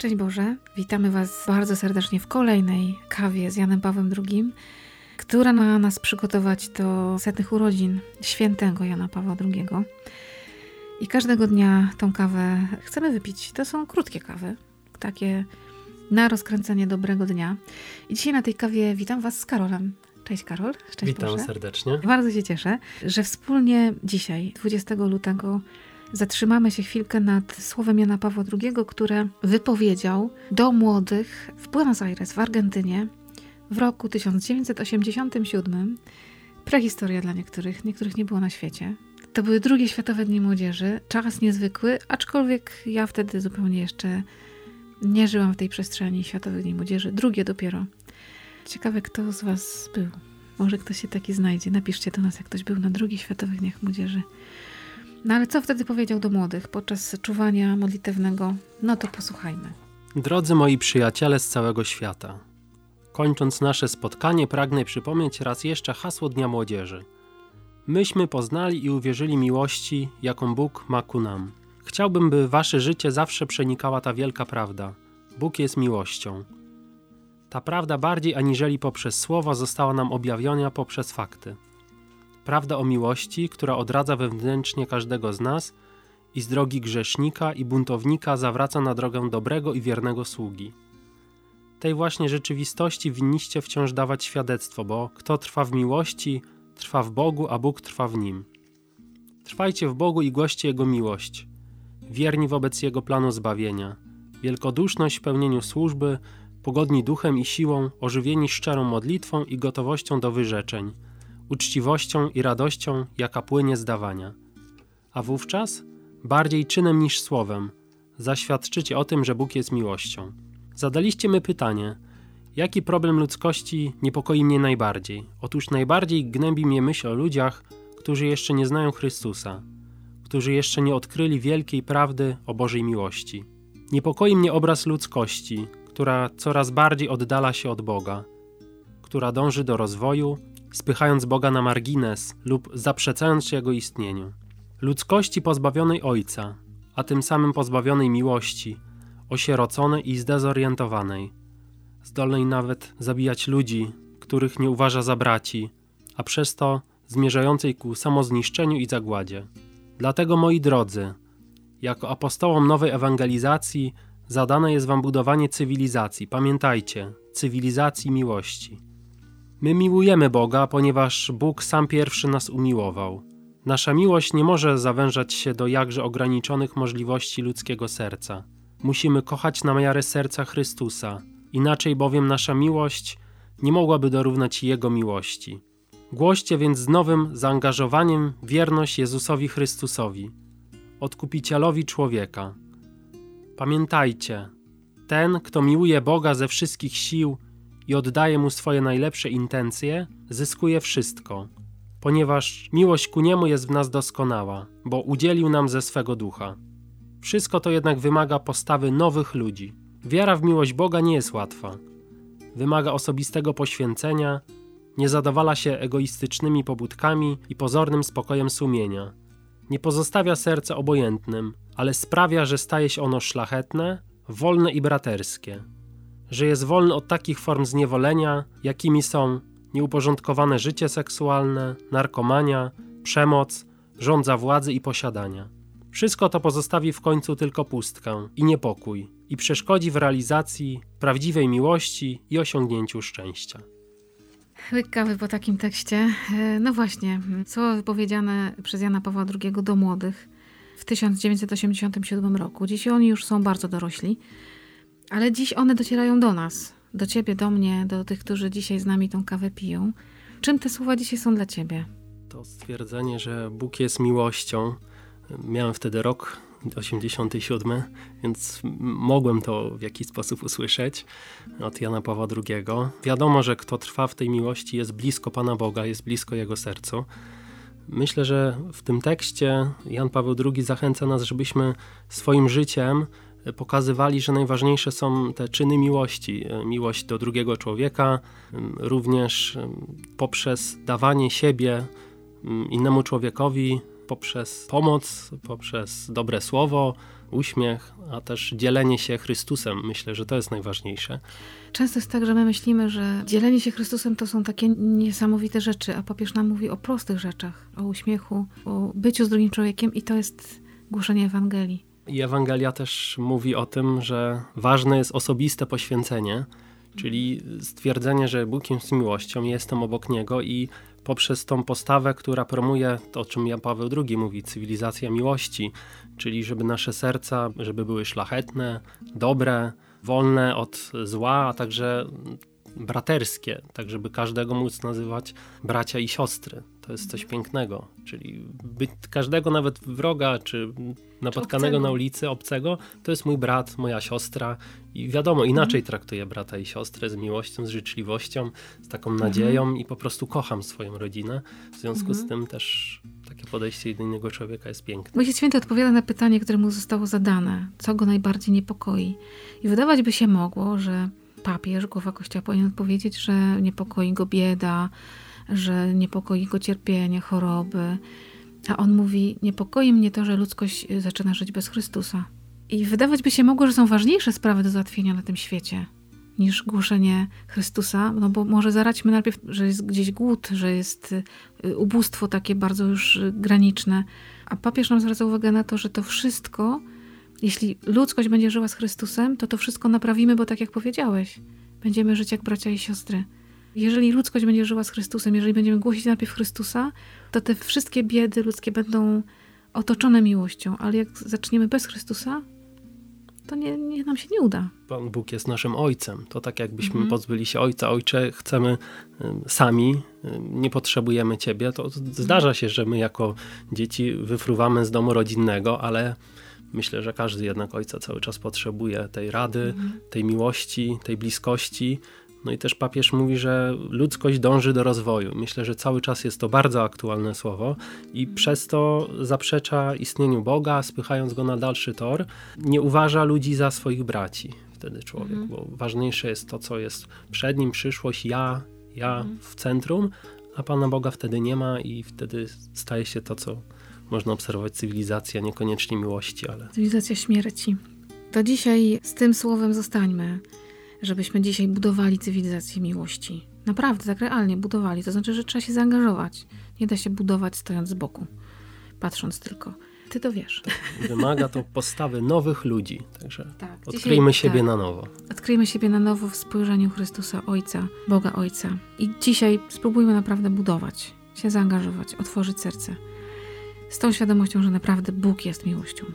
Szczęść Boże, witamy Was bardzo serdecznie w kolejnej kawie z Janem Pawłem II, która ma nas przygotować do setnych urodzin świętego Jana Pawła II. I każdego dnia tą kawę chcemy wypić. To są krótkie kawy, takie na rozkręcenie dobrego dnia. I dzisiaj na tej kawie witam Was z Karolem. Cześć Karol. Szczęść Witam Boże. serdecznie. Bardzo się cieszę, że wspólnie dzisiaj, 20 lutego, zatrzymamy się chwilkę nad słowem Jana Pawła II, które wypowiedział do młodych w Buenos Aires w Argentynie w roku 1987. Prehistoria dla niektórych, niektórych nie było na świecie. To były drugie Światowe Dni Młodzieży, czas niezwykły, aczkolwiek ja wtedy zupełnie jeszcze nie żyłam w tej przestrzeni Światowych Dni Młodzieży. Drugie dopiero. Ciekawe, kto z Was był. Może ktoś się taki znajdzie. Napiszcie do nas, jak ktoś był na drugich Światowych Dniach Młodzieży. No ale co wtedy powiedział do młodych podczas czuwania modlitewnego? No to posłuchajmy. Drodzy moi przyjaciele z całego świata, kończąc nasze spotkanie, pragnę przypomnieć raz jeszcze hasło Dnia Młodzieży. Myśmy poznali i uwierzyli miłości, jaką Bóg ma ku nam. Chciałbym, by wasze życie zawsze przenikała ta wielka prawda. Bóg jest miłością. Ta prawda bardziej aniżeli poprzez słowa została nam objawiona poprzez fakty. Prawda o miłości, która odradza wewnętrznie każdego z nas i z drogi grzesznika i buntownika zawraca na drogę dobrego i wiernego sługi. Tej właśnie rzeczywistości winniście wciąż dawać świadectwo, bo kto trwa w miłości, trwa w Bogu, a Bóg trwa w nim. Trwajcie w Bogu i głoście Jego miłość, wierni wobec Jego planu zbawienia, wielkoduszność w pełnieniu służby, pogodni duchem i siłą, ożywieni szczerą modlitwą i gotowością do wyrzeczeń, uczciwością i radością, jaka płynie z dawania. A wówczas, bardziej czynem niż słowem, zaświadczycie o tym, że Bóg jest miłością. Zadaliście mi pytanie, jaki problem ludzkości niepokoi mnie najbardziej? Otóż najbardziej gnębi mnie myśl o ludziach, którzy jeszcze nie znają Chrystusa, którzy jeszcze nie odkryli wielkiej prawdy o Bożej miłości. Niepokoi mnie obraz ludzkości, która coraz bardziej oddala się od Boga, która dąży do rozwoju, spychając Boga na margines lub zaprzeczając Jego istnieniu. Ludzkości pozbawionej Ojca, a tym samym pozbawionej miłości, osieroconej i zdezorientowanej, zdolnej nawet zabijać ludzi, których nie uważa za braci, a przez to zmierzającej ku samozniszczeniu i zagładzie. Dlatego, moi drodzy, jako apostołom nowej ewangelizacji zadane jest wam budowanie cywilizacji. Pamiętajcie, cywilizacji miłości. My miłujemy Boga, ponieważ Bóg sam pierwszy nas umiłował. Nasza miłość nie może zawężać się do jakże ograniczonych możliwości ludzkiego serca. Musimy kochać na miarę serca Chrystusa, inaczej bowiem nasza miłość nie mogłaby dorównać Jego miłości. Głoście więc z nowym zaangażowaniem wierność Jezusowi Chrystusowi, odkupicielowi człowieka. Pamiętajcie, ten, kto miłuje Boga ze wszystkich sił i oddaje mu swoje najlepsze intencje, zyskuje wszystko, ponieważ miłość ku niemu jest w nas doskonała, bo udzielił nam ze swego ducha. Wszystko to jednak wymaga postawy nowych ludzi. Wiara w miłość Boga nie jest łatwa. Wymaga osobistego poświęcenia, nie zadowala się egoistycznymi pobudkami i pozornym spokojem sumienia. Nie pozostawia serca obojętnym, ale sprawia, że staje się ono szlachetne, wolne i braterskie. Że jest wolny od takich form zniewolenia, jakimi są nieuporządkowane życie seksualne, narkomania, przemoc, rządza władzy i posiadania. Wszystko to pozostawi w końcu tylko pustkę i niepokój i przeszkodzi w realizacji prawdziwej miłości i osiągnięciu szczęścia. Łyk kawy po takim tekście. E, No właśnie, słowa wypowiedziane przez Jana Pawła II do młodych w 1987 roku. Dziś oni już są bardzo dorośli, ale dziś one docierają do nas, do ciebie, do mnie, do tych, którzy dzisiaj z nami tą kawę piją. Czym te słowa dzisiaj są dla ciebie? To stwierdzenie, że Bóg jest miłością. Miałem wtedy rok 87, więc mogłem to w jakiś sposób usłyszeć od Jana Pawła II. Wiadomo, że kto trwa w tej miłości jest blisko Pana Boga, jest blisko Jego sercu. Myślę, że w tym tekście Jan Paweł II zachęca nas, żebyśmy swoim życiem pokazywali, że najważniejsze są te czyny miłości. Miłość do drugiego człowieka, również poprzez dawanie siebie innemu człowiekowi, poprzez pomoc, poprzez dobre słowo, uśmiech, a też dzielenie się Chrystusem. Myślę, że to jest najważniejsze. Często jest tak, że my myślimy, że dzielenie się Chrystusem to są takie niesamowite rzeczy, a papież nam mówi o prostych rzeczach, o uśmiechu, o byciu z drugim człowiekiem i to jest głoszenie Ewangelii. I Ewangelia też mówi o tym, że ważne jest osobiste poświęcenie, czyli stwierdzenie, że Bóg jest miłością, jestem obok Niego i poprzez tą postawę, która promuje to, o czym Jan Paweł II mówi, cywilizacja miłości, czyli żeby nasze serca, żeby były szlachetne, dobre, wolne od zła, a także braterskie, tak żeby każdego móc nazywać bracia i siostry. To jest coś pięknego, czyli być każdego nawet wroga, czy napotkanego czy na ulicy, obcego, to jest mój brat, moja siostra i wiadomo, inaczej mhm. traktuję brata i siostrę z miłością, z życzliwością, z taką mhm. nadzieją i po prostu kocham swoją rodzinę. W związku mhm. z tym też takie podejście do innego człowieka jest piękne. Ojciec Święty odpowiada na pytanie, które mu zostało zadane, co go najbardziej niepokoi. I wydawać by się mogło, że papież, głowa kościoła powinien odpowiedzieć, że niepokoi go bieda, że niepokoi go cierpienie, choroby. A on mówi: Niepokoi mnie to, że ludzkość zaczyna żyć bez Chrystusa. I wydawać by się mogło, że są ważniejsze sprawy do załatwienia na tym świecie niż głoszenie Chrystusa, no bo może zaradźmy najpierw, że jest gdzieś głód, że jest y, ubóstwo takie bardzo już graniczne. A papież nam zwraca uwagę na to, że to wszystko jeśli ludzkość będzie żyła z Chrystusem, to to wszystko naprawimy, bo tak jak powiedziałeś, będziemy żyć jak bracia i siostry. Jeżeli ludzkość będzie żyła z Chrystusem, jeżeli będziemy głosić najpierw Chrystusa, to te wszystkie biedy ludzkie będą otoczone miłością, ale jak zaczniemy bez Chrystusa, to nie, nie nam się nie uda. Pan Bóg jest naszym Ojcem. To tak jakbyśmy mhm. pozbyli się Ojca. Ojcze, chcemy sami, nie potrzebujemy Ciebie. To zdarza się, że my jako dzieci wyfruwamy z domu rodzinnego, ale Myślę, że każdy jednak ojca cały czas potrzebuje tej rady, mhm. tej miłości, tej bliskości. No i też papież mówi, że ludzkość dąży do rozwoju. Myślę, że cały czas jest to bardzo aktualne słowo i przez to zaprzecza istnieniu Boga, spychając go na dalszy tor. Nie uważa ludzi za swoich braci wtedy człowiek, mhm. bo ważniejsze jest to, co jest przed nim, przyszłość, ja, ja mhm. w centrum, a Pana Boga wtedy nie ma i wtedy staje się to, co można obserwować cywilizację, niekoniecznie miłości, ale. Cywilizacja śmierci. To dzisiaj z tym słowem zostańmy, żebyśmy dzisiaj budowali cywilizację miłości. Naprawdę, tak realnie budowali. To znaczy, że trzeba się zaangażować. Nie da się budować stojąc z boku, patrząc tylko. Ty to wiesz. Wymaga to postawy nowych ludzi. Także tak, odkryjmy dzisiaj, siebie tak, na nowo. Odkryjmy siebie na nowo w spojrzeniu Chrystusa Ojca, Boga Ojca. I dzisiaj spróbujmy naprawdę budować, się zaangażować, otworzyć serce z tą świadomością, że naprawdę Bóg jest miłością.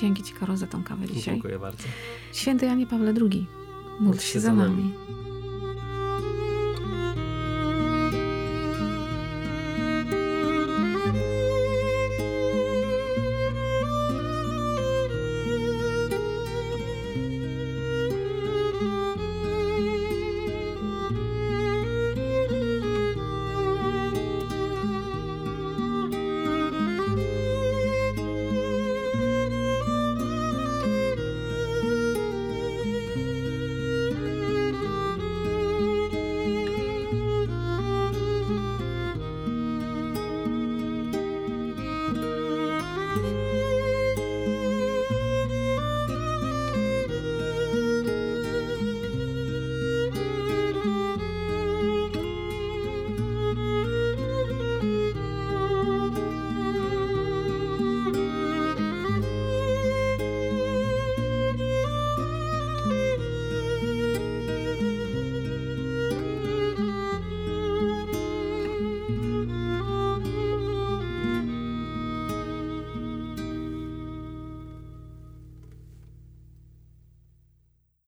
Dzięki Ci, Karol, za tą kawę dzisiaj. Dziękuję bardzo. Święty Janie Pawle II, módl się za nami. nami.